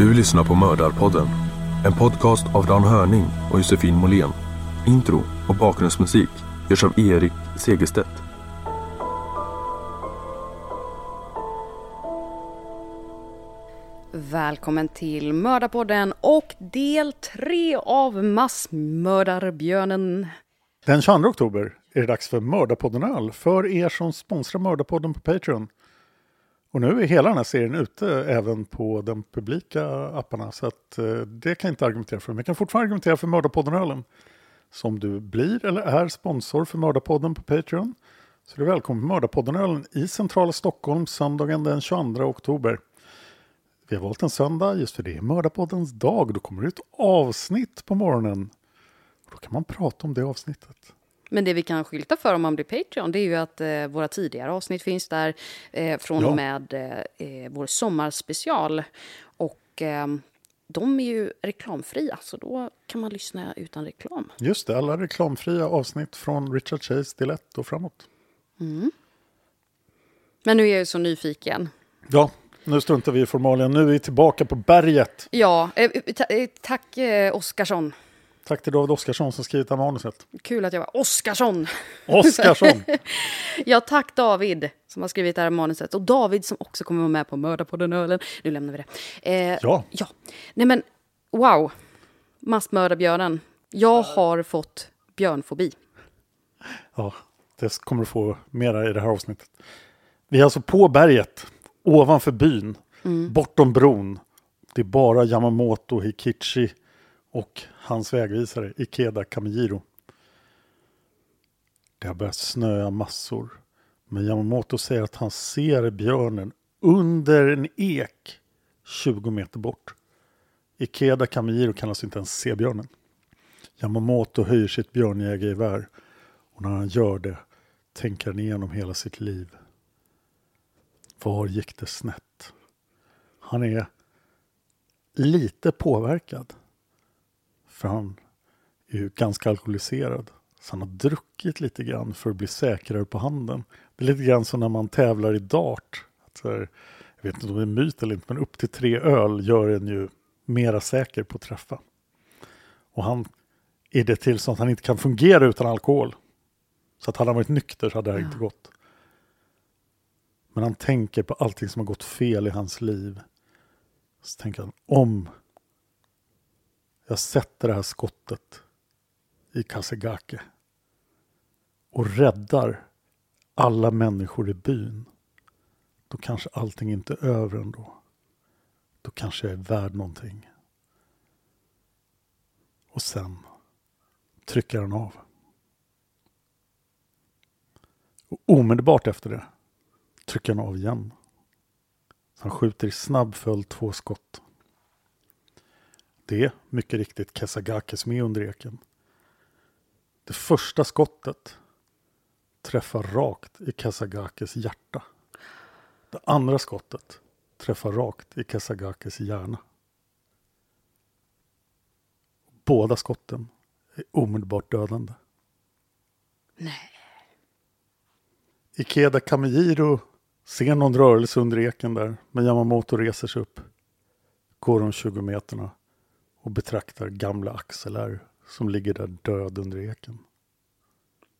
Du lyssnar på Mördarpodden. En podcast av Dan Hörning och Josefin Måhlén. Intro och bakgrundsmusik görs av Erik Segerstedt. Välkommen till Mördarpodden och del tre av Massmördarbjörnen. Den 22 oktober är det dags för Mördarpodden Öl för er som sponsrar Mördarpodden på Patreon. Och nu är hela den här serien ute även på de publika apparna så att eh, det kan jag inte argumentera för. Men jag kan fortfarande argumentera för Mördarpodden Ölen. Så om du blir eller är sponsor för Mördarpodden på Patreon så är du välkommen på Mördarpodden Ölen i centrala Stockholm söndagen den 22 oktober. Vi har valt en söndag just för det är Mördarpoddens dag. Då kommer det ut avsnitt på morgonen. Och då kan man prata om det avsnittet. Men det vi kan skylta för om man blir Patreon det är ju att eh, våra tidigare avsnitt finns där eh, från och med eh, eh, vår sommarspecial. Och eh, de är ju reklamfria, så då kan man lyssna utan reklam. Just det, alla reklamfria avsnitt från Richard Chase del 1 och framåt. Men nu är jag ju så nyfiken. Ja, nu struntar vi i formalien. Nu är vi tillbaka på berget. Ja, eh, eh, tack Oskarsson. Tack till David Oskarsson som skrivit det här manuset. Kul att jag var Oskarsson. Oskarsson! Ja, tack David som har skrivit det här manuset. Och David som också kommer vara med på Mörda på den ölen. Nu lämnar vi det. Eh, Ja. ja. Nej men, wow. Massmördarbjörnen. Jag har fått björnfobi. Ja, det kommer du få mera i det här avsnittet. Vi är alltså på berget, ovanför byn, bortom bron. Det är bara Yamamoto Hikichi och hans vägvisare Ikeda Kamijiro. Det har börjat snöa massor. Men Yamamoto säger att han ser björnen under en ek 20 meter bort. Ikeda Kamijiro kan alltså inte ens se björnen. Yamamoto höjer sitt björnjägargevär och när han gör det tänker han igenom hela sitt liv. Var gick det snett? Han är lite påverkad. För han är ju ganska alkoholiserad. Så han har druckit lite grann för att bli säkrare på handen. Det är lite grann som när man tävlar i dart. Att här, jag vet inte om det är en myt eller inte, men upp till tre öl gör en ju mera säker på att träffa. Och han är det till så att han inte kan fungera utan alkohol. Så att hade han varit nykter så hade det här inte gått. Men han tänker på allting som har gått fel i hans liv. Så tänker han, om jag sätter det här skottet i Kasegake och räddar alla människor i byn, då kanske allting inte är över ändå. Då kanske jag är värd någonting. Och sen trycker han av. Och omedelbart efter det trycker han av igen. Så han skjuter i snabb följd två skott. Det är mycket riktigt Kesagake som är under eken. Det första skottet träffar rakt i Kesagakes hjärta. Det andra skottet träffar rakt i Kesagakes hjärna. Båda skotten är omedelbart dödande. Nej. Ikeda Kamijiro ser någon rörelse under eken där, men Yamamoto reser sig upp, går de 20 meterna och betraktar gamla Axel R som ligger där död under eken.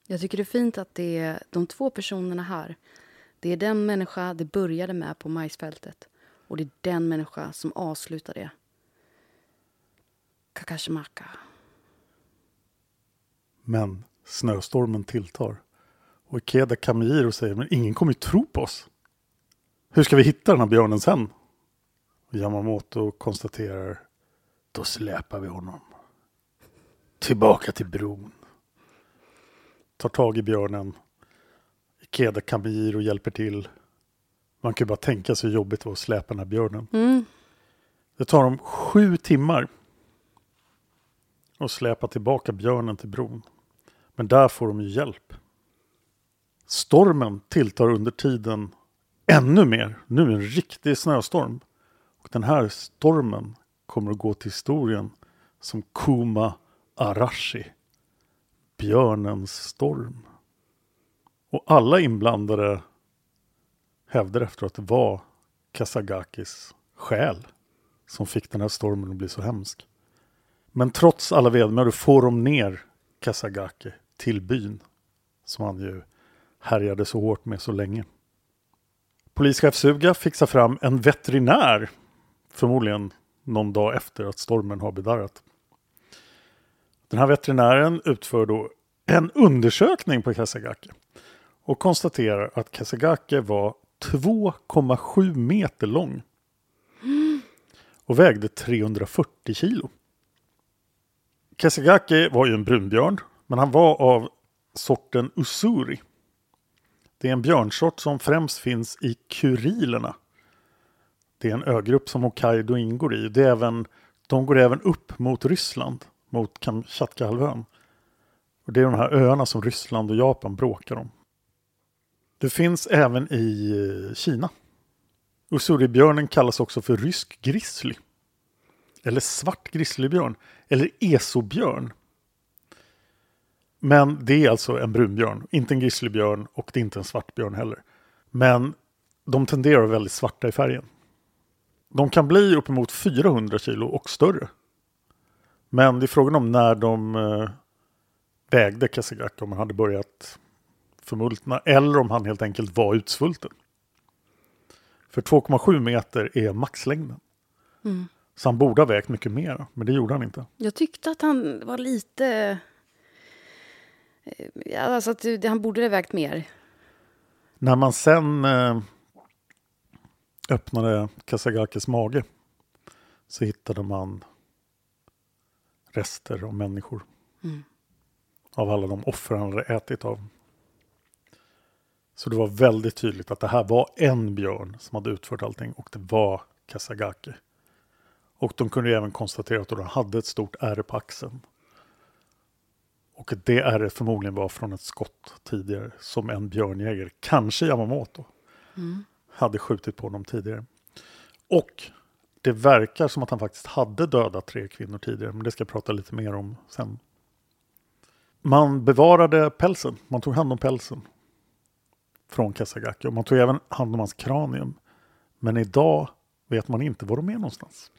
Jag tycker det är fint att det är de två personerna här. Det är den människa det började med på majsfältet. Och det är den människa som avslutar det. Kakashimaka. Men snöstormen tilltar. Och Ikeda Kamijiro säger, men ingen kommer ju tro på oss. Hur ska vi hitta den här björnen sen? Och Yamamoto konstaterar, då släpar vi honom. Tillbaka till bron. Tar tag i björnen. Ikeda Kamijiro hjälper till. Man kan ju bara tänka sig hur jobbigt det var att släpa den här björnen. Mm. Det tar dem sju timmar att släpa tillbaka björnen till bron. Men där får de ju hjälp. Stormen tilltar under tiden ännu mer. Nu en riktig snöstorm. Och den här stormen kommer att gå till historien som Kuma Arashi. Björnens storm. Och alla inblandade hävdar efter att det var Kasagakis själ som fick den här stormen att bli så hemsk. Men trots alla vedermödor får de ner Kasagake till byn som han ju härjade så hårt med så länge. Polischef Suga fixar fram en veterinär, förmodligen någon dag efter att stormen har bedarrat. Den här veterinären utför då en undersökning på Kasagake och konstaterar att Kasagake var 2,7 meter lång och vägde 340 kilo. Kasagake var ju en brunbjörn, men han var av sorten Usuri. Det är en björnsort som främst finns i Kurilerna. Det är en ögrupp som Hokkaido ingår i. Det är även, de går även upp mot Ryssland, mot Kamchatkahalvön. Och det är de här öarna som Ryssland och Japan bråkar om. Det finns även i eh, Kina. Usuribjörnen kallas också för rysk grizzly. Eller svart grizzlybjörn. Eller esobjörn. Men det är alltså en brunbjörn, inte en grizzlybjörn och det är inte en svartbjörn heller. Men de tenderar att vara väldigt svarta i färgen. De kan bli uppemot 400 kilo och större. Men det är frågan om när de eh, vägde Kasagaki, om han hade börjat förmultna eller om han helt enkelt var utsvulten. För 2,7 meter är maxlängden. Mm. Så han borde ha vägt mycket mer, men det gjorde han inte. Jag tyckte att han var lite... eh, Alltså att han borde ha vägt mer. När man sen eh, öppnade Kasagakis mage så hittade man rester av människor. Mm. Av alla de offer han hade ätit av. Så det var väldigt tydligt att det här var en björn som hade utfört allting och det var Kasagaki. Och de kunde även konstatera att de hade ett stort ärr på axeln. Och det ärret förmodligen var från ett skott tidigare som en björnjägare, kanske Yamamoto, hade skjutit på honom tidigare. Och det verkar som att han faktiskt hade dödat tre kvinnor tidigare, men det ska jag prata lite mer om sen. Man bevarade pälsen, man tog hand om pälsen från Kasagaki och man tog även hand om hans kranium. Men idag vet man inte var de är någonstans.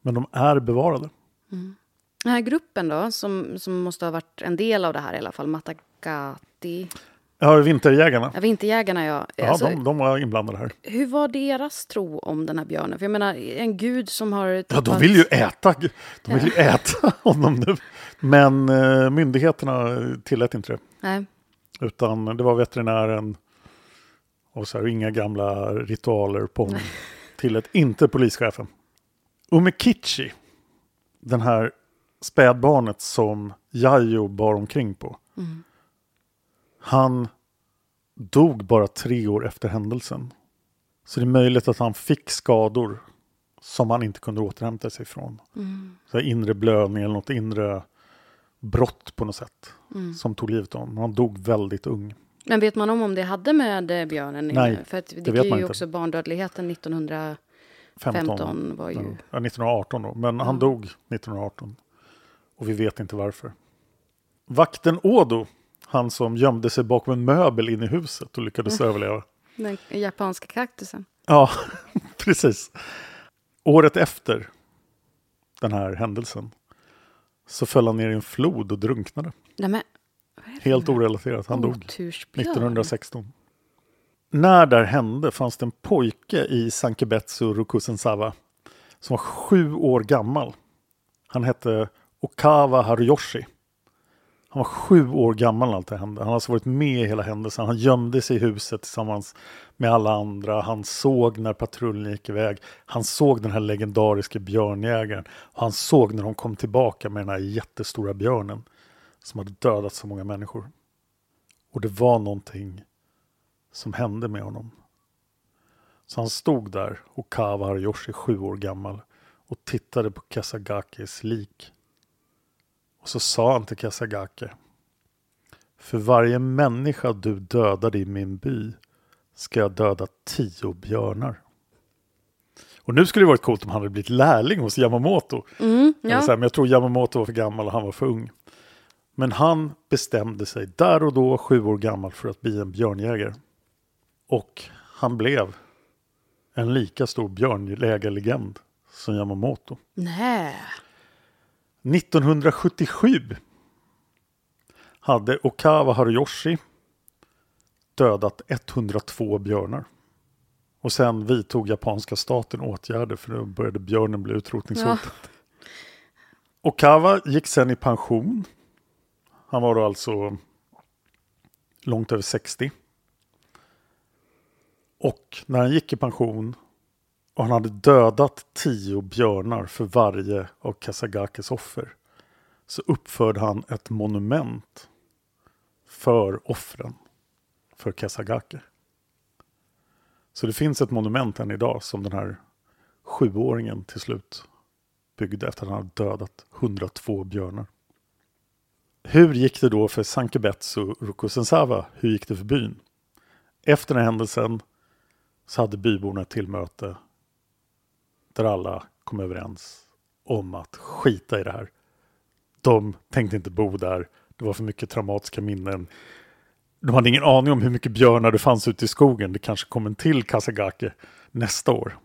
Men de är bevarade. Mm. Den här gruppen då, som, som måste ha varit en del av det här i alla fall, Matakati, Ja, Vinterjägarna. ja, Vinterjägarna ja. Ja, Alltså, de, de var inblandade här. Hur var deras tro om den här björnen? För jag menar, en gud som har Ja, tappat... de vill ju äta, de vill ju äta honom nu. Men eh, myndigheterna tillät inte det. Nej. Utan det var veterinären och så här, inga gamla ritualer på honom. Tillät inte polischefen. Umekichi, den här spädbarnet som Yayo bar omkring på. Han dog bara tre år efter händelsen. Så det är möjligt att han fick skador som han inte kunde återhämta sig från. Så här inre blödning eller något inre brott på något sätt. Som tog livet av honom. Han dog väldigt ung. Men vet man om om det hade med eh, björnen Nej, För att det, det vet man ju inte. också barndödligheten 1915 var ju... Ja, 1918 då, men han dog 1918. Och vi vet inte varför. Vakten Odo, han som gömde sig bakom en möbel in i huset och lyckades överleva. Den japanska kaktusen. Ja, precis. Året efter den här händelsen så föll han ner i en flod och drunknade. Nej, men, Helt orelaterat, han dog Otursbjörn. 1916. När det här hände fanns det en pojke i Sankebetsu Rokusensawa som var sju år gammal. Han hette Okawa Haruyoshi. Han var sju år gammal när allt det hände. Han har alltså varit med i hela händelsen. Han gömde sig i huset tillsammans med alla andra. Han såg när patrullen gick iväg. Han såg den här legendariska björnjägaren. Han såg när de kom tillbaka med den här jättestora björnen som hade dödat så många människor. Och det var någonting som hände med honom. Så han stod där, Okawa Haruyoshi, sju år gammal, och tittade på Kasagakis lik. Och så sa han till Kasagake. För varje människa du dödade i min by ska jag döda tio björnar. Och nu skulle det varit coolt om han hade blivit lärling hos Yamamoto. Mm, ja. här, Men jag tror Yamamoto var för gammal och han var för ung. Men han bestämde sig där och då, sju år gammal, för att bli en björnjägare. Och han blev en lika stor björnjägarlegend som Yamamoto. Nej. 1977 hade Okawa Haruyoshi dödat 102 björnar. Och sen vidtog japanska staten åtgärder för då började björnen bli utrotningshotad. Okawa gick sen i pension. Han var då alltså långt över 60. Och när han gick i pension och han hade dödat tio björnar för varje av Kasagakes offer så uppförde han ett monument för offren för Kasagake. Så det finns ett monument än idag som den här sjuåringen till slut byggde efter att han hade dödat 102 björnar. Hur gick det då för Sankebetsu Rokusensawa? Hur gick det för byn? Efter den här händelsen så hade byborna ett tillmöte där alla kom överens om att skita i det här. De tänkte inte bo där. Det var för mycket traumatiska minnen. De hade ingen aning om hur mycket björnar det fanns ute i skogen. Det kanske kom en till Kasagake nästa år.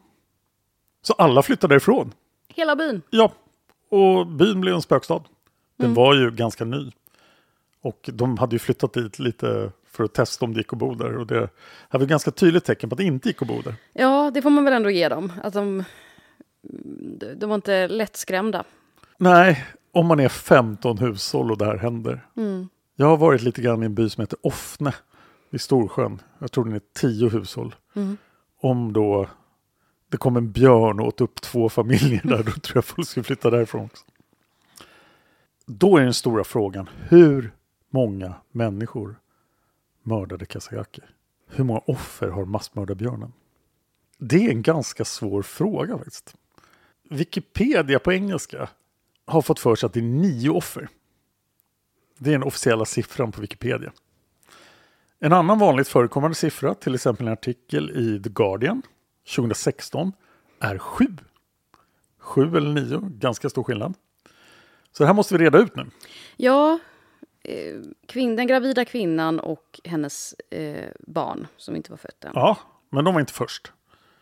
Så alla flyttade därifrån. Hela byn. Ja, och byn blev en spökstad. Den var ju ganska ny. Och de hade ju flyttat dit lite för att testa om det gick att bo där. Och det här var ett ganska tydligt tecken på att det inte gick att bo där. Ja, det får man väl ändå ge dem. Att de, de var inte lättskrämda. Nej, om man är 15 hushåll och det här händer. Jag har varit lite grann i en by som heter Offne vid Storsjön. Jag tror den är 10 hushåll. Om då det kom en björn och åt upp två familjer där, då tror jag folk skulle flytta därifrån också. Då är den stora frågan, hur många människor mördade Kasagake? Hur många offer har massmördarbjörnen? Det är en ganska svår fråga faktiskt. Wikipedia på engelska har fått för sig att det är nio offer. Det är den officiella siffran på Wikipedia. En annan vanligt förekommande siffra, till exempel en artikel i The Guardian 2016, är 7. 7 eller 9, ganska stor skillnad. Så det här måste vi reda ut nu. Ja, eh, kvinn, den gravida kvinnan och hennes eh, barn som inte var fött än. Ja, men de var inte först.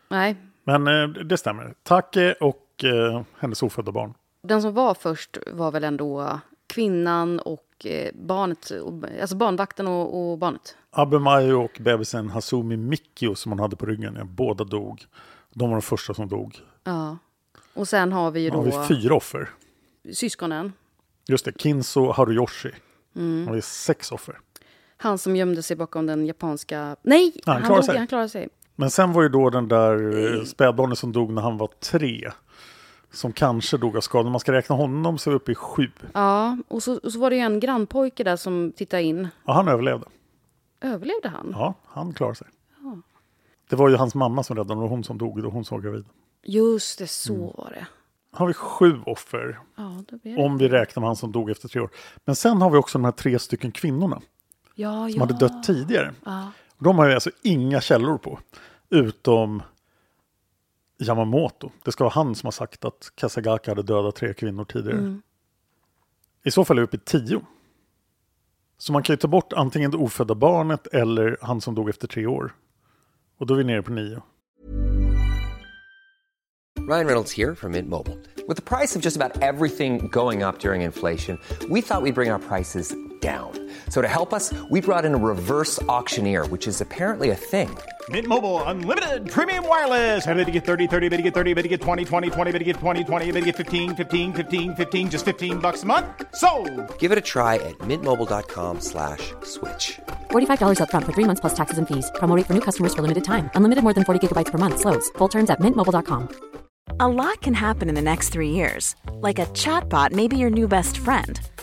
Nej, Men eh, det stämmer. Take och eh, hennes ofödda barn. den som var först var väl ändå kvinnan och eh, barnet, och- alltså barnvakten och, och barnet. Abemayo och bebisen Hasumi Mikio som hon hade på ryggen, båda dog. De var de första som dog. Ja. Och sen har vi ju Då har vi fyra offer. syskonen. Just det, Kinzo Haruyoshi. Mm. Har vi sex offer. Han som gömde sig bakom den japanska... Nej! Han han, klarar dog, sig. han klarade sig. Men sen var ju då den där eh, spädbarnet som dog när han var tre. Som kanske dog av skador. Om man ska räkna honom så är vi uppe i sju. Ja, och så, och så var det ju en grannpojke där som tittade in. Ja, han överlevde. Överlevde han? Ja, han klarade sig. Det var ju hans mamma som räddade honom. Var hon som dog då hon såg gravid. Just det, så Mm. var det. har vi sju offer. Ja, då blir det. Om vi räknar med han som dog efter tre år. Men sen har vi också de här tre stycken kvinnorna. ja, Som ja. hade dött tidigare. Ja. De har ju alltså inga källor på. Utom Yamamoto. Det ska vara han som har sagt att Kasagaka hade dödat tre kvinnor tidigare. Mm. I så fall är vi uppe i tio. Så man kan ju ta bort antingen det ofödda barnet eller han som dog efter tre år. Och då är vi nere på nio. Ryan Reynolds here from Mint Mobile. With the price of just about everything going up during inflation, we thought we'd bring our prices down. So to help us, we brought in a reverse auctioneer, which is apparently a thing. Mint Mobile unlimited premium wireless. Ready to get 30, 30, bit to get 30, bit to get 20, 20, 20, bit to get 20, 20, bit to get 15, 15, 15, 15 just 15 bucks a month. So, Give it a try at mintmobile.com slash switch. $45 upfront for three months plus taxes and fees. Promo rate for new customers for limited time. Unlimited more than 40 gigabytes per month. Slows. Full terms at mintmobile.com. A lot can happen in the next three years. Like a chatbot may be your new best friend.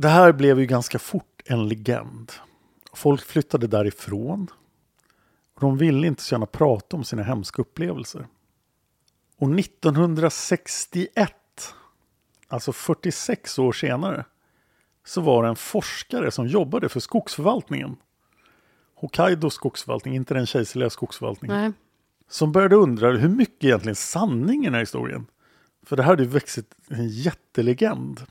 Det här blev ju ganska fort en legend. Folk flyttade därifrån. Och de ville inte så gärna prata om sina hemska upplevelser. Och 1961, alltså 46 år senare, så var det en forskare som jobbade för skogsförvaltningen. Hokkaido skogsförvaltning, inte den kejserliga skogsförvaltningen. Nej. Som började undra hur mycket egentligen sanning i den här historien. För det här hade ju växt en jättelegend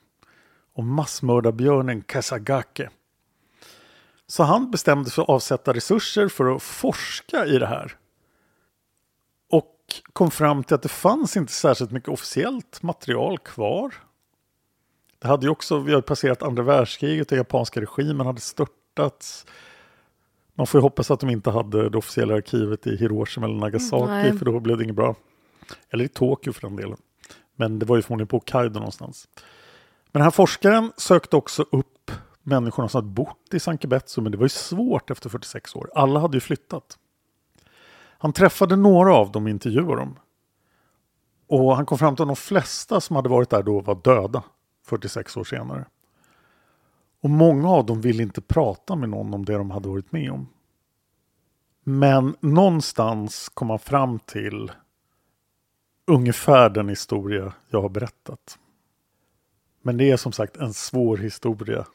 om massmördarbjörnen Kasagake. Så han bestämde sig för att avsätta resurser för att forska i det här. Och kom fram till att det fanns inte särskilt mycket officiellt material kvar. Det hade ju också, vi har passerat andra världskriget och japanska regimen hade störtats. Man får ju hoppas att de inte hade det officiella arkivet i Hiroshima eller Nagasaki Nej. för då blev det inget bra. Eller i Tokyo för den delen. Men det var ju förmodligen på Hokkaido någonstans. Men den här forskaren sökte också upp människorna som hade bott i Sankebetsu, men det var ju svårt efter 46 år. Alla hade ju flyttat. Han träffade några av dem och intervjuade dem. Och han kom fram till att de flesta som hade varit där då var döda 46 år senare. Och många av dem ville inte prata med någon om det de hade varit med om. Men någonstans kom han fram till ungefär den historia jag har berättat. Men det är som sagt en svår historia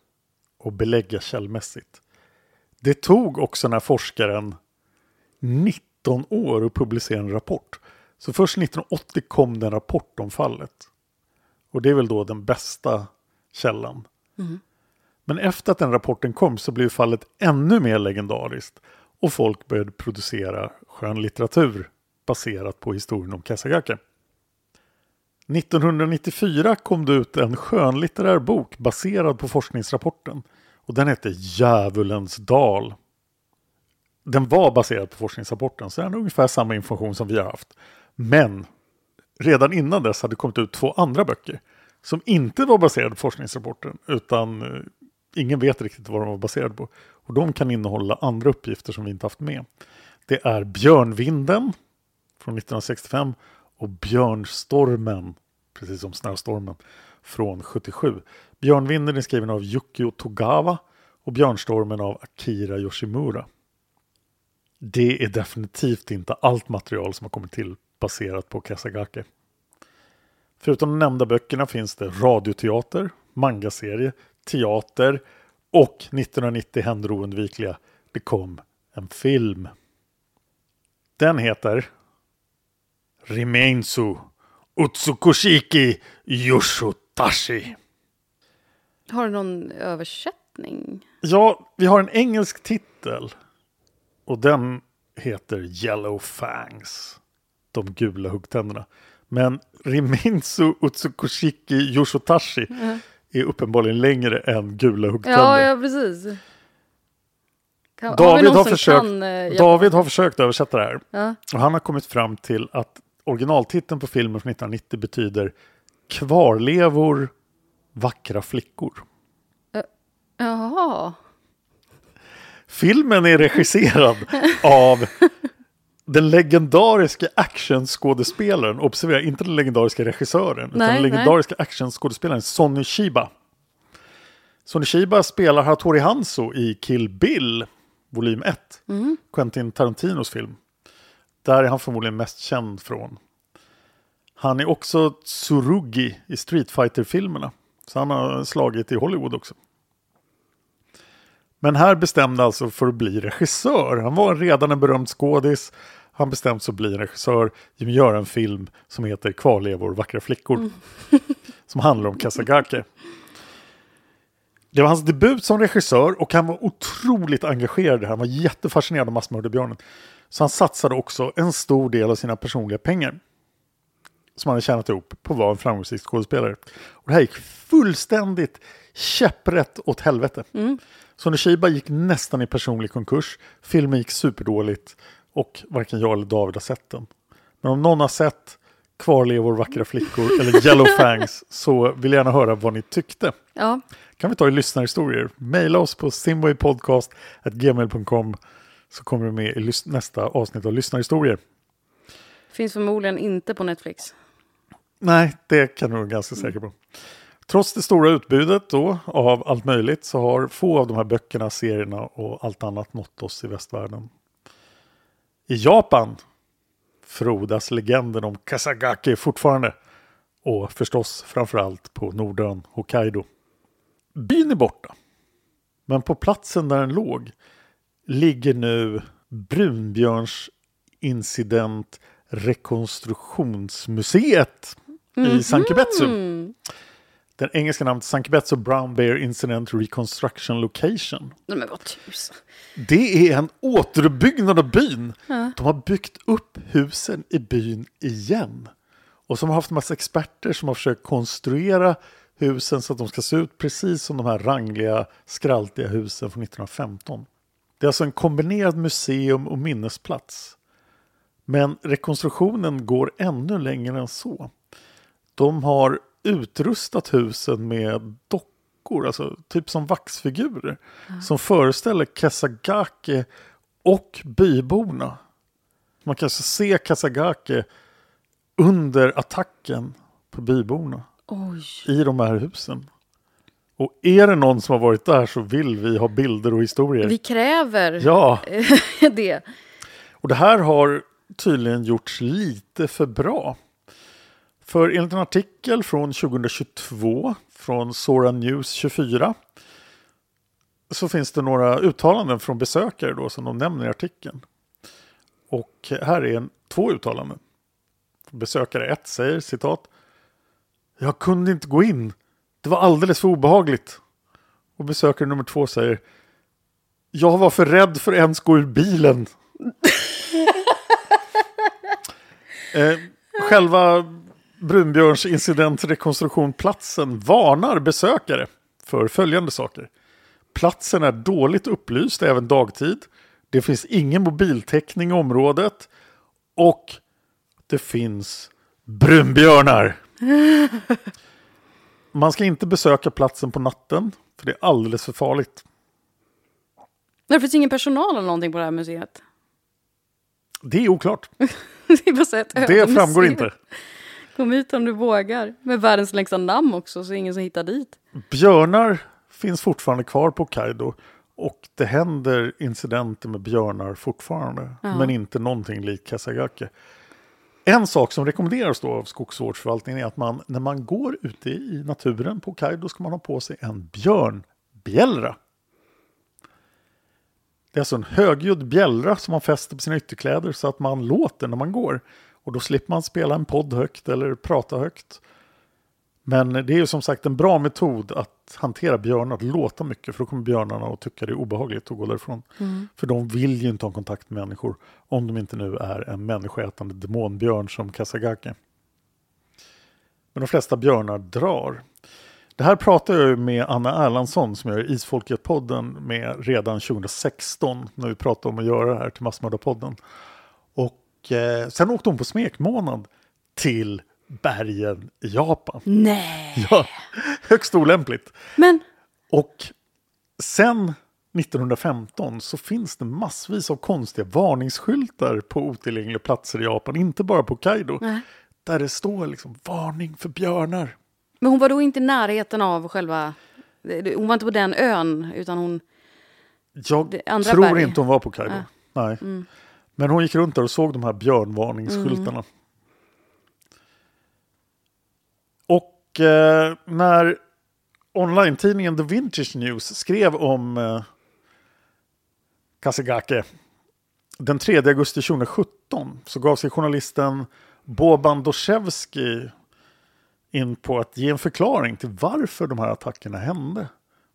att belägga källmässigt. Det tog också den här forskaren 19 år att publicera en rapport. Så först 1980 kom det en rapport om fallet. Och det är väl då den bästa källan. Men efter att den rapporten kom så blev fallet ännu mer legendariskt. och folk började producera skönlitteratur baserat på historien om Kasagake. 1994 kom det ut en skönlitterär bok baserad på forskningsrapporten och den hette Djävulens dal. Den var baserad på forskningsrapporten så den är ungefär samma information som vi har haft. Men redan innan dess hade det kommit ut två andra böcker som inte var baserade på forskningsrapporten utan eh, ingen vet riktigt vad de var baserade på. Och de kan innehålla andra uppgifter som vi inte haft med. Det är Björnvinden från 1965 och Björnstormen, precis som Snöstormen, från 77. Björnvinden är skriven av Yukio Togawa och Björnstormen av Akira Yoshimura. Det är definitivt inte allt material som har kommit till baserat på Kasagake. Förutom de nämnda böckerna finns det radioteater, mangaserie, teater och 1990 händer oundvikliga. Det kom en film. Den heter Rimensu Utsukushiki Yoshutashi. Har du någon översättning? Ja, vi har en engelsk titel. Och den heter Yellow Fangs. De gula huggtänderna. Men Riminsu Utsukushiki Yoshitashi är uppenbarligen längre än gula huggtänder. Ja, ja precis. Kan, har vi David, har som försökt, kan, eh, David har försökt översätta det här. Ja. Och han har kommit fram till att originaltiteln på filmen från 1990 betyder Kvarlevor, vackra flickor. Jaha. Filmen är regisserad av den legendariska actionskådespelaren, observera inte den legendariska regissören, utan Nej, den legendariska actionskådespelaren Sonny Shiba. Sonny Shiba spelar Hattori Hanzo i Kill Bill, volym 1, Quentin Tarantinos film. Där är han förmodligen mest känd från. Han är också Tsurugi i Street Fighter-filmerna. Så han har slagit i Hollywood också. Men här bestämde alltså för att bli regissör. Han var redan en berömd skådis. Han bestämde sig att bli regissör genom att göra en film som heter Kvarlevor, vackra flickor. som handlar om Kasagake. Det var hans debut som regissör och han var otroligt engagerad i det här. Han var jättefascinerad av massmördarbjörnen. Så han satsade också en stor del av sina personliga pengar som han hade tjänat ihop på att vara en framgångsrik skådespelare. Och det här gick fullständigt käpprätt åt helvete. Mm. Sonny Shiba gick nästan i personlig konkurs. Filmen gick superdåligt och varken jag eller David har sett den. Men om någon har sett Kvarlevor, vackra flickor eller Yellow Fangs så vill jag gärna höra vad ni tyckte. Ja. Kan vi ta i lyssnarhistorier? Maila oss på simwaypodcast.gmail.com så kommer du med i nästa avsnitt av lyssnarhistorier. Finns förmodligen inte på Netflix. Nej, det kan du vara ganska säker på. Trots det stora utbudet då av allt möjligt så har få av de här böckerna, serierna och allt annat nått oss i västvärlden. I Japan frodas legenden om Kasagake fortfarande. Och förstås framförallt på Nordön Hokkaido. Byn är borta. Men på platsen där den låg ligger nu Brunbjörns incident rekonstruktionsmuseet i Sankibetsu. Den engelska namnet Sankibetsu Brown Bear Incident Reconstruction Location. Nej, men vad tusan. Det är en återuppbyggnad av byn. De har byggt upp husen i byn igen. Och som har haft en massa experter som har försökt konstruera husen så att de ska se ut precis som de här rangliga, skraltiga husen från 1915. Det är alltså en kombinerad museum och minnesplats. Men rekonstruktionen går ännu längre än så. De har utrustat husen med dockor, alltså typ som vaxfigurer, som föreställer Kasagake och byborna. Man kan alltså se Kasagake under attacken på byborna Oj. i de här husen. Och är det någon som har varit där så vill vi ha bilder och historier. Vi kräver Ja, det. och det här har tydligen gjorts lite för bra. För enligt en artikel från 2022 från Sora News 24 så finns det några uttalanden från besökare då som de nämner i artikeln. Och här är en, två uttalanden. Besökare 1 säger citat. Jag kunde inte gå in. Det var alldeles för obehagligt. Och besökare nummer två säger. Jag var för rädd för att ens gå ur bilen. eh, själva Brunbjörns incidentrekonstruktionplatsen varnar besökare för följande saker. Platsen är dåligt upplyst även dagtid. Det finns ingen mobiltäckning i området. Och det finns brunbjörnar. Man ska inte besöka platsen på natten, för det är alldeles för farligt. Det finns ingen personal eller någonting på det här museet? Det är oklart. det är Det framgår museum. inte. Kom hit om du vågar. Med världens längsta namn också, så ingen som hittar dit. Björnar finns fortfarande kvar på Kaido. Och det händer incidenter med björnar fortfarande. Ja. Men inte någonting likt Kasagake. En sak som rekommenderas då av skogsvårdsförvaltningen är att man när man går ute i naturen på Kaido ska man ha på sig en björnbjällra. Det är alltså en högljudd bjällra som man fäster på sina ytterkläder så att man låter när man går. Och då slipper man spela en podd högt eller prata högt. Men det är ju som sagt en bra metod att hantera björnar, att låta mycket, för då kommer björnarna att tycka det är obehagligt att gå därifrån. Mm. För de vill ju inte ha kontakt med människor, om de inte nu är en människoätande demonbjörn som Kasagake. Men de flesta björnar drar. Det här pratade jag med Anna Erlandsson som gör Isfolket-podden med redan 2016 när vi pratade om att göra det här till Massmördarpodden. Och eh, sen åkte hon på smekmånad till bergen i Japan. Nej! Ja, högst olämpligt. Men Och sen 1915 så finns det massvis av konstiga varningsskyltar på otillgängliga platser i Japan, inte bara på Kaido. Nej. Där det står liksom varning för björnar. Men hon var då inte i närheten av själva... Hon var inte på den ön, utan hon... Jag tror berg. inte hon var på Kaido. Ah. Nej. Mm. Men hon gick runt där och såg de här björnvarningsskyltarna. Och eh, när online-tidningen The Vintage News skrev om eh, Kasegake den 3 augusti 2017 så gav sig journalisten Boban Doshevsky in på att ge en förklaring till varför de här attackerna hände.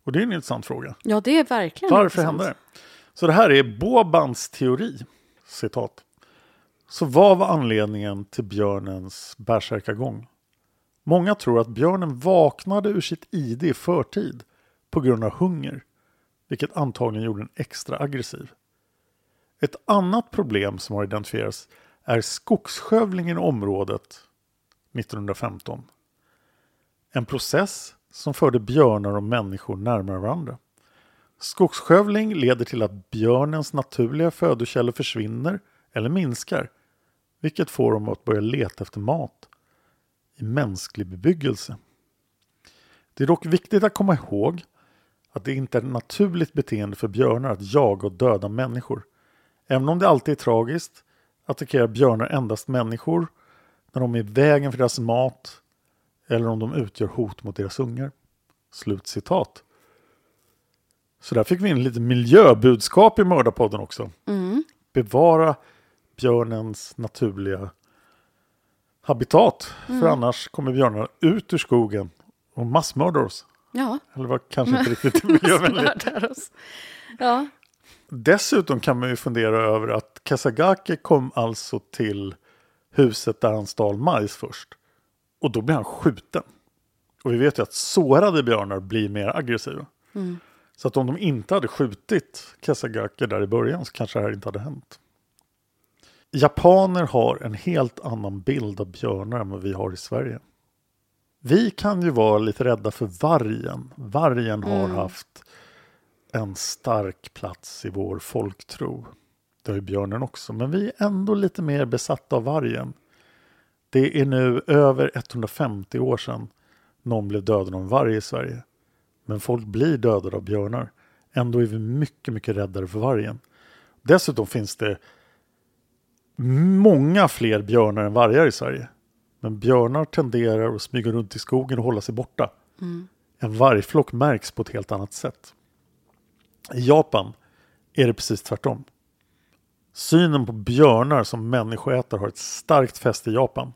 Och det är en intressant fråga. Ja, det är verkligen Varför intressant. hände det? Så det här är Bobans teori. Citat. Så vad var anledningen till björnens bärsärkagång? Många tror att björnen vaknade ur sitt ide i förtid på grund av hunger, vilket antagligen gjorde den extra aggressiv. Ett annat problem som har identifierats är skogsskövlingen i området 1915. En process som förde björnar och människor närmare varandra. Skogsskövling leder till att björnens naturliga födokällor försvinner eller minskar, vilket får dem att börja leta efter mat i mänsklig bebyggelse. Det är dock viktigt att komma ihåg att det inte är ett naturligt beteende för björnar att jaga och döda människor. Även om det alltid är tragiskt attackerar björnar endast människor när de är i vägen för deras mat eller om de utgör hot mot deras ungar. Slut citat. Så där fick vi in lite miljöbudskap i Mördarpodden också. Mm. Bevara björnens naturliga habitat. Mm. För annars kommer björnarna ut ur skogen och massmördar oss. Ja. Eller var kanske inte riktigt miljövänligt. Ja. Dessutom kan man ju fundera över att Kasagake kom alltså till huset där han stal majs först. Och då blir han skjuten. Och vi vet ju att sårade björnar blir mer aggressiva. Mm. Så att om de inte hade skjutit Kasagake där i början så kanske det här inte hade hänt. Japaner har en helt annan bild av björnar än vad vi har i Sverige. Vi kan ju vara lite rädda för vargen. Vargen har Mm. haft en stark plats i vår folktro. Det har ju björnen också, men vi är ändå lite mer besatta av vargen. Det är nu över 150 år sedan någon blev dödad av en varg i Sverige. Men folk blir dödade av björnar. Ändå är vi mycket, mycket räddare för vargen. Dessutom finns det många fler björnar än vargar i Sverige. Men björnar tenderar att smyga runt i skogen och hålla sig borta. Mm. En vargflock märks på ett helt annat sätt. I Japan är det precis tvärtom. Synen på björnar som människoätare har ett starkt fäste i Japan.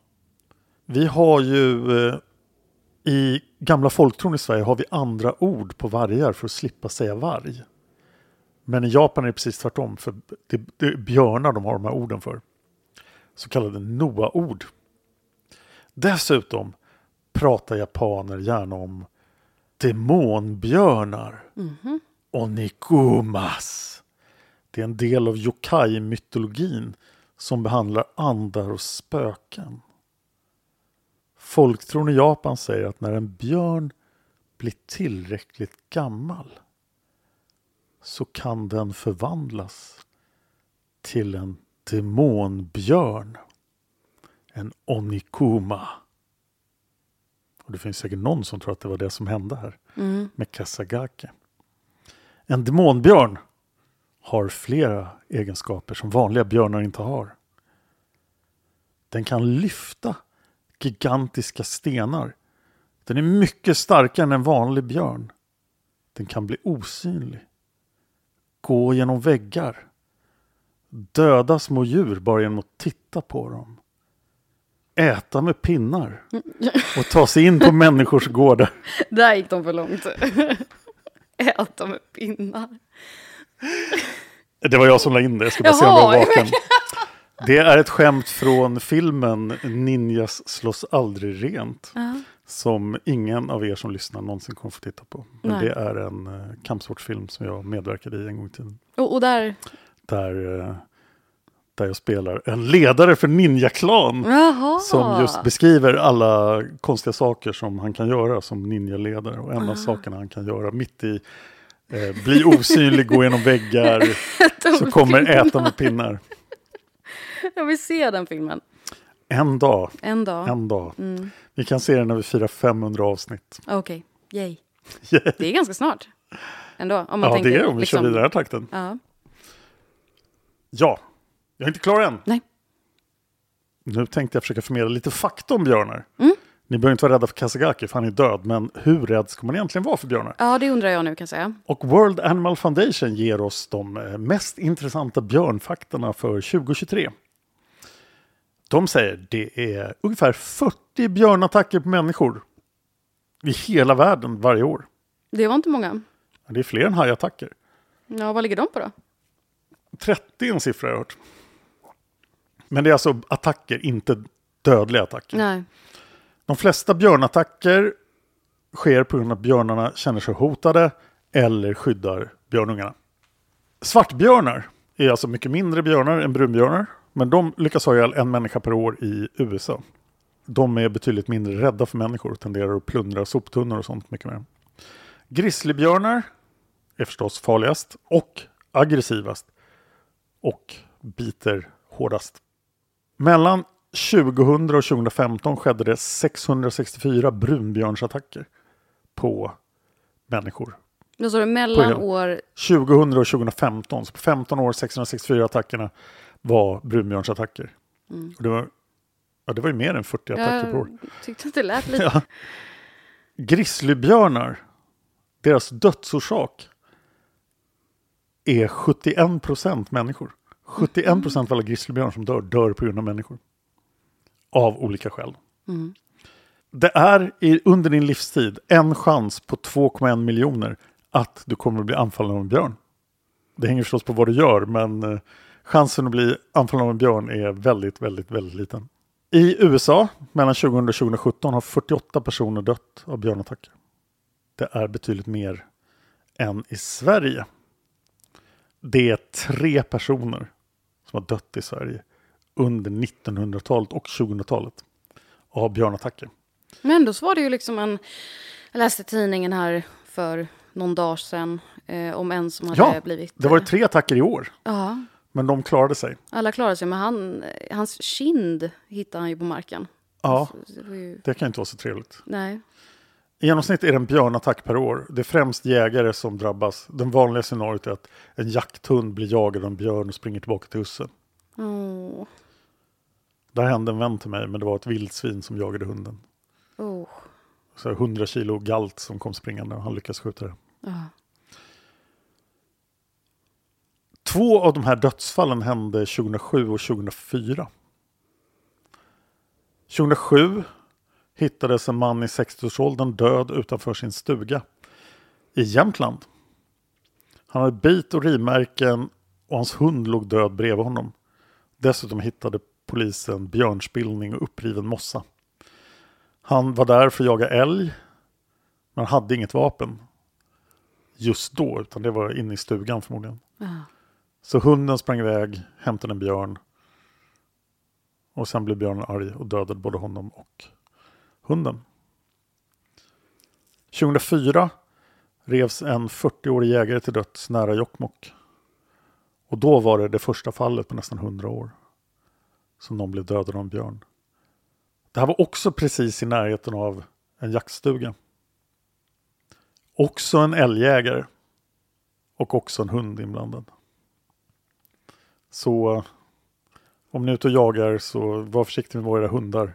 Vi har ju eh, i gamla folktron i Sverige har vi andra ord på vargar för att slippa säga varg. Men i Japan är det precis tvärtom, för det, det är björnar de har de här orden för. Så kallade Noa-ord. Dessutom pratar japaner gärna om demonbjörnar. Onikumas. Det är en del av yokai-mytologin som behandlar andar och spöken. Folktron i Japan säger att när en björn blir tillräckligt gammal så kan den förvandlas till en demonbjörn. En onikuma. Och det finns säkert någon som tror att det var det som hände här med Kasagake. En demonbjörn har flera egenskaper som vanliga björnar inte har. Den kan lyfta gigantiska stenar. Den är mycket starkare än en vanlig björn. Den kan bli osynlig. Gå genom väggar. Döda små djur bara genom att titta på dem. Äta med pinnar. Och ta sig in på människors gårdar. Där gick de för långt. Äta med pinnar. Det var jag som la in det, jag ska bara se om jag var vaken. Det är ett skämt från filmen Ninjas slåss aldrig rent. Som ingen av er som lyssnar någonsin kommer få titta på. Men Nej. det är en uh, kampsportfilm som jag medverkade i en gång i tiden. Och, och där... Där, eh, där jag spelar en ledare för Ninja-klan. Som just beskriver alla konstiga saker som han kan göra som ninjaledare. Och en av sakerna han kan göra mitt i eh, bli osynlig, gå genom väggar, så kommer äta med pinnar. Jag vill se den filmen. En dag, En dag. en dag. Vi kan se den när vi firar 500 avsnitt. Okej, yay. Yeah. Det är ganska snart. Ändå. Om man Ja, tänker, det är om vi liksom, kör vidare den här takten. Ja. Ja, jag är inte klar än. Nej. Nu tänkte jag försöka förmedla lite fakta om björnar. Mm. Ni behöver inte vara rädda för Kasagaki, för han är död. Men hur rädd ska man egentligen vara för björnar? ja, det undrar jag nu kan jag säga. Och World Animal Foundation ger oss de eh, mest intressanta björnfaktorna för 2023. De säger det är ungefär 40 björnattacker på människor i hela världen varje år. Det var inte många. Det är fler än hajattacker. Ja, vad ligger de på då? 30 är en siffra jag har hört. Men det är alltså attacker, inte dödliga attacker. Nej. De flesta björnattacker sker på grund av att björnarna känner sig hotade eller skyddar björnungarna. Svartbjörnar är alltså mycket mindre björnar än brunbjörnar. Men de lyckas ha ihjäl en människa per år i USA. De är betydligt mindre rädda för människor och tenderar att plundra soptunnor och sånt mycket mer. Grizzlybjörnar är förstås farligast och aggressivast och biter hårdast. Mellan 2000 och 2015 skedde det 664 brunbjörnsattacker på människor. Då står det mellan år... 2000 och 2015, så på 15 år 664 attackerna var brunbjörnsattacker. Och det, var, ja, det var ju mer än 40 attacker per år. Jag tyckte att det lät lite... Ja. Grizzlybjörnar, deras dödsorsak är 71 procent människor. 71 procent av alla grizzlybjörnar som dör, dör på grund av människor. Av olika skäl. Det är i, under din livstid en chans på 2,1 miljoner att du kommer att bli anfallen av en björn. Det hänger förstås på vad du gör, men eh, chansen att bli anfallen av en björn är väldigt, väldigt, väldigt liten. I USA, mellan 2000 och 2017, har 48 personer dött av björnattacker. Det är betydligt mer än i Sverige. Det är tre personer som har dött i Sverige under 1900-talet och 2000-talet av björnattacker. Men ändå så var det ju liksom en... Jag läste tidningen här för någon dag sedan eh, om en som hade Ja, blivit... det var tre attacker i år, Ja, men de klarade sig. alla klarade sig. Men han, hans kind hittade han ju på marken. Ja, det kan inte vara så trevligt. nej. I genomsnitt är det en björnattack per år. Det är främst jägare som drabbas. Den vanliga scenariot är att en jakthund blir jagad av en björn och springer tillbaka till husse. Åh, Där hände en vän till mig, men det var ett vildsvin som jagade hunden. oh. Så 100 kilo galt som kom springande och han lyckades skjuta det. Ja. Två av de här dödsfallen hände 2007 och 2004. 2007 hittades en man i 60-årsåldern död utanför sin stuga i Jämtland. Han hade bit och rivmärken och hans hund låg död bredvid honom. Dessutom hittade polisen björnspillning och uppriven mossa. Han var där för att jaga älg, men hade inget vapen just då, utan det var inne i stugan förmodligen. Så hunden sprang iväg, hämtade en björn och sen blev björnen arg och dödade både honom och hunden. 2004 revs en 40-årig jägare till döds nära Jokkmokk. Och då var det det första fallet på nästan 100 år som någon blev dödad av en björn. Det här var också precis i närheten av en jaktstuga. Också en älgjägare. Och också en hund inblandad. Så eh, om ni är ute och jagar så var försiktig med våra hundar.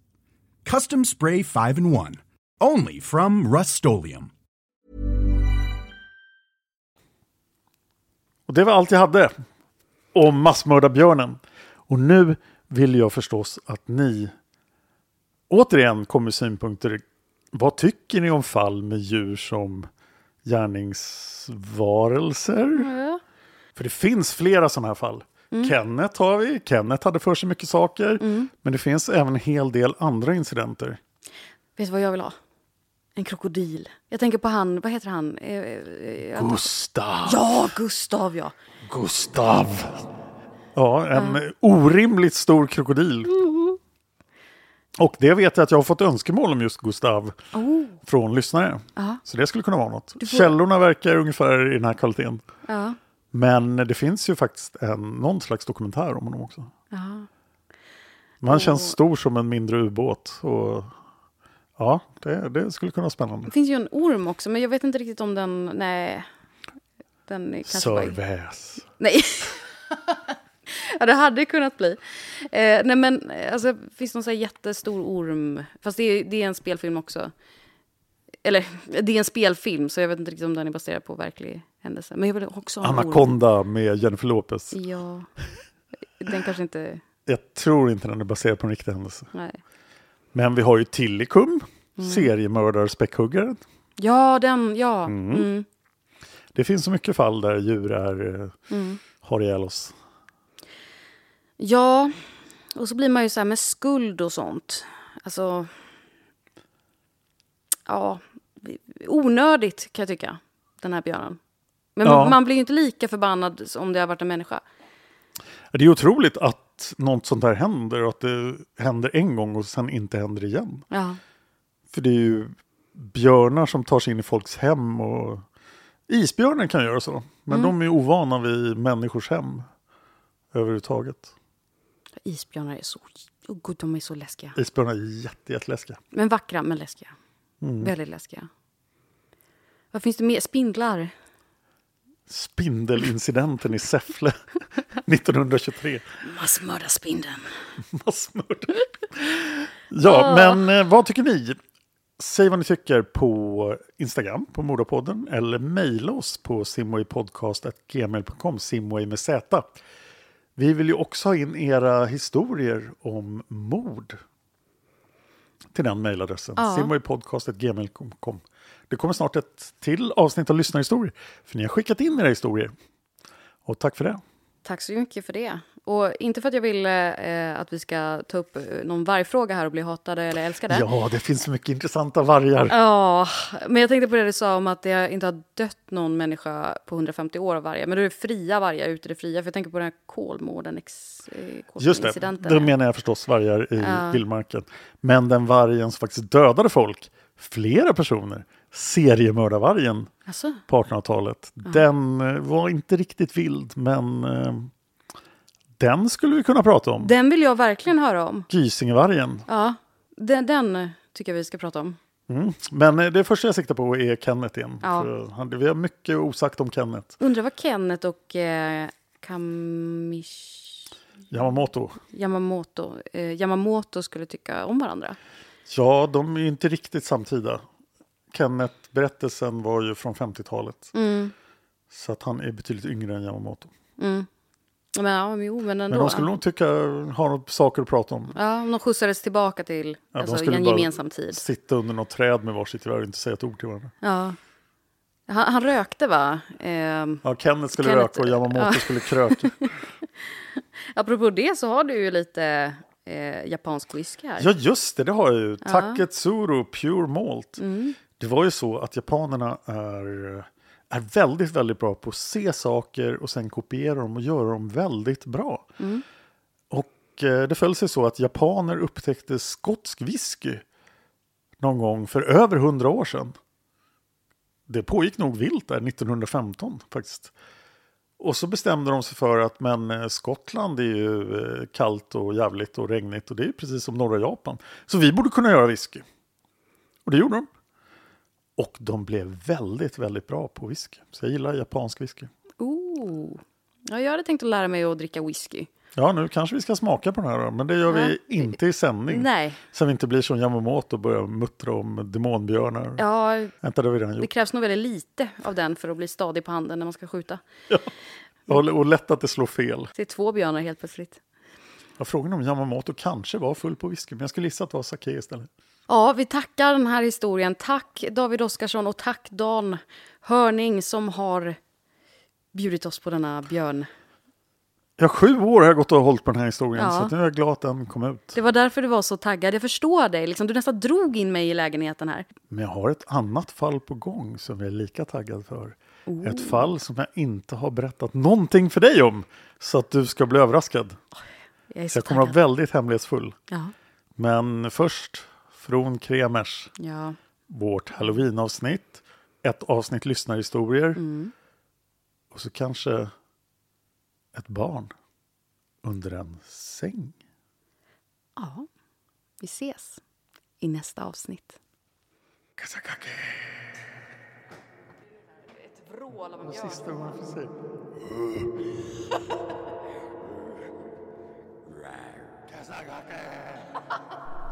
Custom Spray 5 in 1. Only from Rust Och det var allt jag hade om massmördarbjörnen. Och nu vill jag förstås att ni återigen kommer med synpunkter. Vad tycker ni om fall med djur som gärningsvarelser? För det finns flera sådana här fall. Kenneth har vi. Kenneth hade för sig mycket saker. Men det finns även en hel del andra incidenter. Vet du vad jag vill ha? En krokodil. Jag tänker på han, vad heter han? Eh, eh, jag- Gustav! Ja, Gustav ja. Gustav! Ja, en orimligt stor krokodil. Och det vet jag att jag har fått önskemål om just Gustav Oh. från lyssnare. Ja. Så det skulle kunna vara något. får- Källorna verkar ungefär i den här kvaliteten. Ja. Men det finns ju faktiskt en, någon slags dokumentär om honom också. ja. Men han känns stor som en mindre ubåt. Och ja, det, det skulle kunna vara spännande. Det finns ju en orm också, men jag vet inte riktigt om den... Nej. Den är kanske bara... Sörväs. Nej. ja, det hade kunnat bli. Eh, nej, men alltså, finns någon så här jättestor orm? Fast det det är en spelfilm också. Eller, det är en spelfilm, så jag vet inte riktigt om den är baserad på verklig händelse. Men jag vill också ha. Anaconda med Jennifer Lopez. Ja. Den kanske inte... Jag tror inte den är baserad på en riktig händelse. Nej. Men vi har ju Tillikum, Mm. seriemördar-späckhuggaren. Ja, den, ja. Mm. Det finns så mycket fall där djur är, eh, Mm. har ihjäl oss. Ja, och så blir man ju så här med skuld och sånt. Alltså... Ja, onödigt kan jag tycka, den här björnen. Men Ja. man, man blir ju inte lika förbannad om det har varit en människa. Det är otroligt att något sånt här händer och att det händer en gång och sen inte händer igen. Ja, För det är ju björnar som tar sig in i folks hem och isbjörnen kan göra så. Men Mm. de är ovana vid människors hem överhuvudtaget. isbjörnar är så... Oh, gud, de är så läskiga. Isbjörnar är jätte, jätteläskiga. Men vackra, men läskiga. Väldigt läskiga. Vad finns det mer? Spindlar? Spindelincidenten i Säffle 1923. Massmördarspindeln. Massmördare. Ja, men eh, vad tycker ni? Säg vad ni tycker på Instagram, på Mordapodden, eller mejla oss på simwaypodcast.gmail.com, simway med z. Vi vill ju också ha in era historier om mord till den mejladressen, Ja. simwaypodcast.gmail.com. Det kommer snart ett till avsnitt av lyssnarhistorier, för ni har skickat in era historier. Och tack för det. Tack så mycket för det. Och inte för att jag vill eh, att vi ska ta upp eh, någon vargfråga här och bli hatade eller älskade. Ja, det finns mycket intressanta vargar. Ja, men jag tänkte på det du sa om att det inte har dött någon människa på 150 år av vargar. Men då är det fria vargar ute i det fria. För jag tänker på den här Kolmården ex, eh, Just det, då menar jag förstås vargar i Ja. vildmarken. Men den vargen som faktiskt dödade folk, flera personer, seriemördarvargen Alltså, på 1800-talet, den eh, var inte riktigt vild, men den skulle vi kunna prata om. den vill jag verkligen höra om. Gysingevargen. Ja, den, den tycker jag vi ska prata om. Mm. Men eh, det första jag siktar på är Kenneth igen. Ja. Han, vi har mycket osagt om Kenneth. Undrar vad Kenneth och eh, Kamish... Yamamoto. Yamamoto, eh, Yamamoto skulle tycka om varandra. Ja, de är inte riktigt samtida. Kenneth-berättelsen var ju från 50-talet. Mm. Så att han är betydligt yngre än Yamamoto. Mm. Men, ja, men jo, men ändå. Men de skulle nog tycka, ha något saker att prata om. Ja, om de skjutsades tillbaka till Ja, alltså, de skulle en gemensam tid. sitta under något träd med varsitt gevär och inte säga ett ord till varandra. Ja. Han, han rökte, va? Ehm, Ja, Kenneth skulle Kenneth- röka och Yamamoto ja. skulle kröka. apropå det så har du ju lite eh, japansk whisky här. Ja, just det, det har jag ju. Ja. Taketsuru Pure Malt. Mm. Det var ju så att japanerna är, är väldigt, väldigt bra på att se saker och sen kopiera dem och göra dem väldigt bra. Mm. Och eh, det föll sig så att japaner upptäckte skotsk whisky någon gång för över hundra år sedan. Det pågick nog vilt där 1915 faktiskt. Och så bestämde de sig för att men eh, Skottland är ju eh, kallt och jävligt och regnigt och det är precis som norra Japan. Så vi borde kunna göra whisky. Och det gjorde de. Och de blev väldigt, väldigt bra på whisky. Så jag gillar japansk whisky. Ooh. Ja, jag hade tänkt att lära mig att dricka whisky. Ja, nu kanske vi ska smaka på den här då, men det gör vi Ja. inte i sändning. Nej. Så vi inte blir som Yamamoto och börjar muttra om demonbjörnar. Ja, Vänta, det har vi redan det gjort. krävs nog väldigt lite av den för att bli stadig på handen när man ska skjuta. Och, och lätt att det slår fel. Se två björnar helt plötsligt. Ja, frågan om Yamamoto kanske var full på whisky, men jag skulle gissa att det var sake istället. Ja, vi tackar den här historien. Tack David Oskarsson och tack Dan Hörning som har bjudit oss på denna björn. Ja, sju år har jag gått och hållit på den här historien, Ja. så nu är jag glad att den kom ut. Det var därför du var så taggad. Jag förstår dig. Liksom, du nästan drog in mig i lägenheten här. Men jag har ett annat fall på gång som jag är lika taggad för. Oh. Ett fall som jag inte har berättat någonting för dig om, så att du ska bli överraskad. Jag är Så jag kommer att taggad. vara väldigt hemlighetsfull. Ja. Men först från Kremers, Ja. vårt halloween-avsnitt, ett avsnitt lyssnarhistorier Mm. och så kanske ett barn under en säng. ja. Vi ses i nästa avsnitt. Ett vrål av en björn. Kazagake!